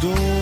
dor.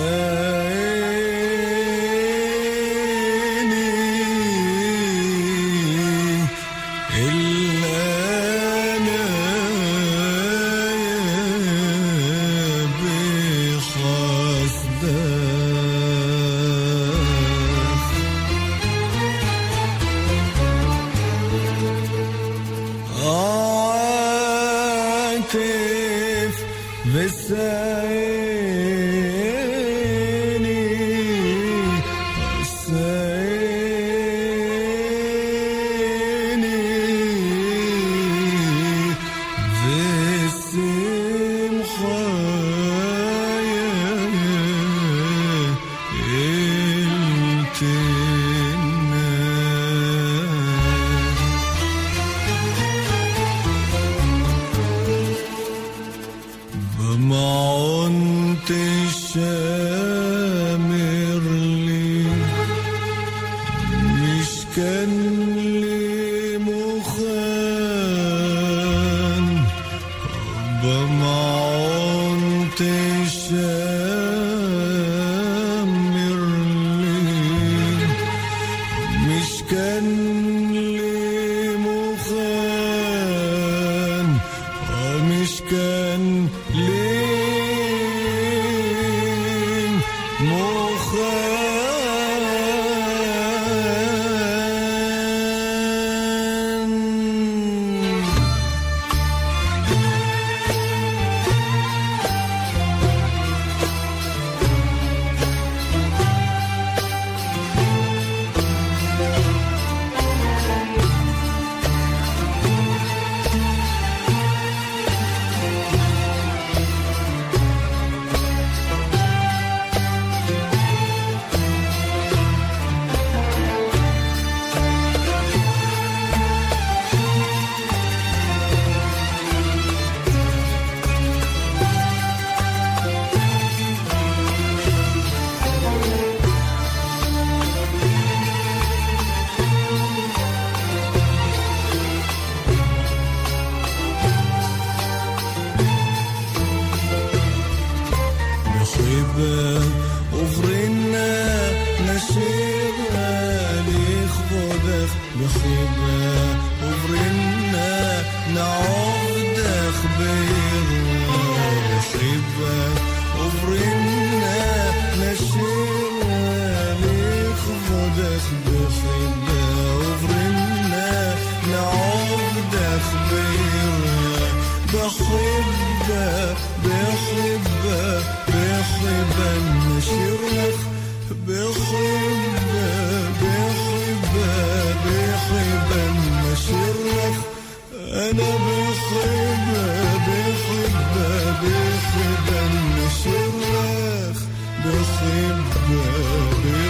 Yeah. Monte نشرخ أنا بحبة بحبة بحبة نشرخ بحبة بحبة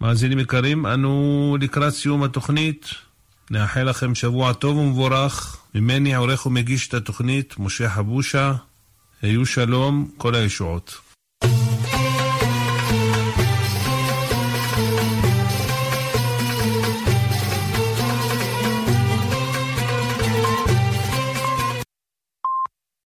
מאזינים יקרים, אנו לקראת סיום התוכנית. נאחל לכם שבוע טוב ומבורך. ממני עורך ומגיש את התוכנית, משה חבושה. היו שלום, כל הישועות.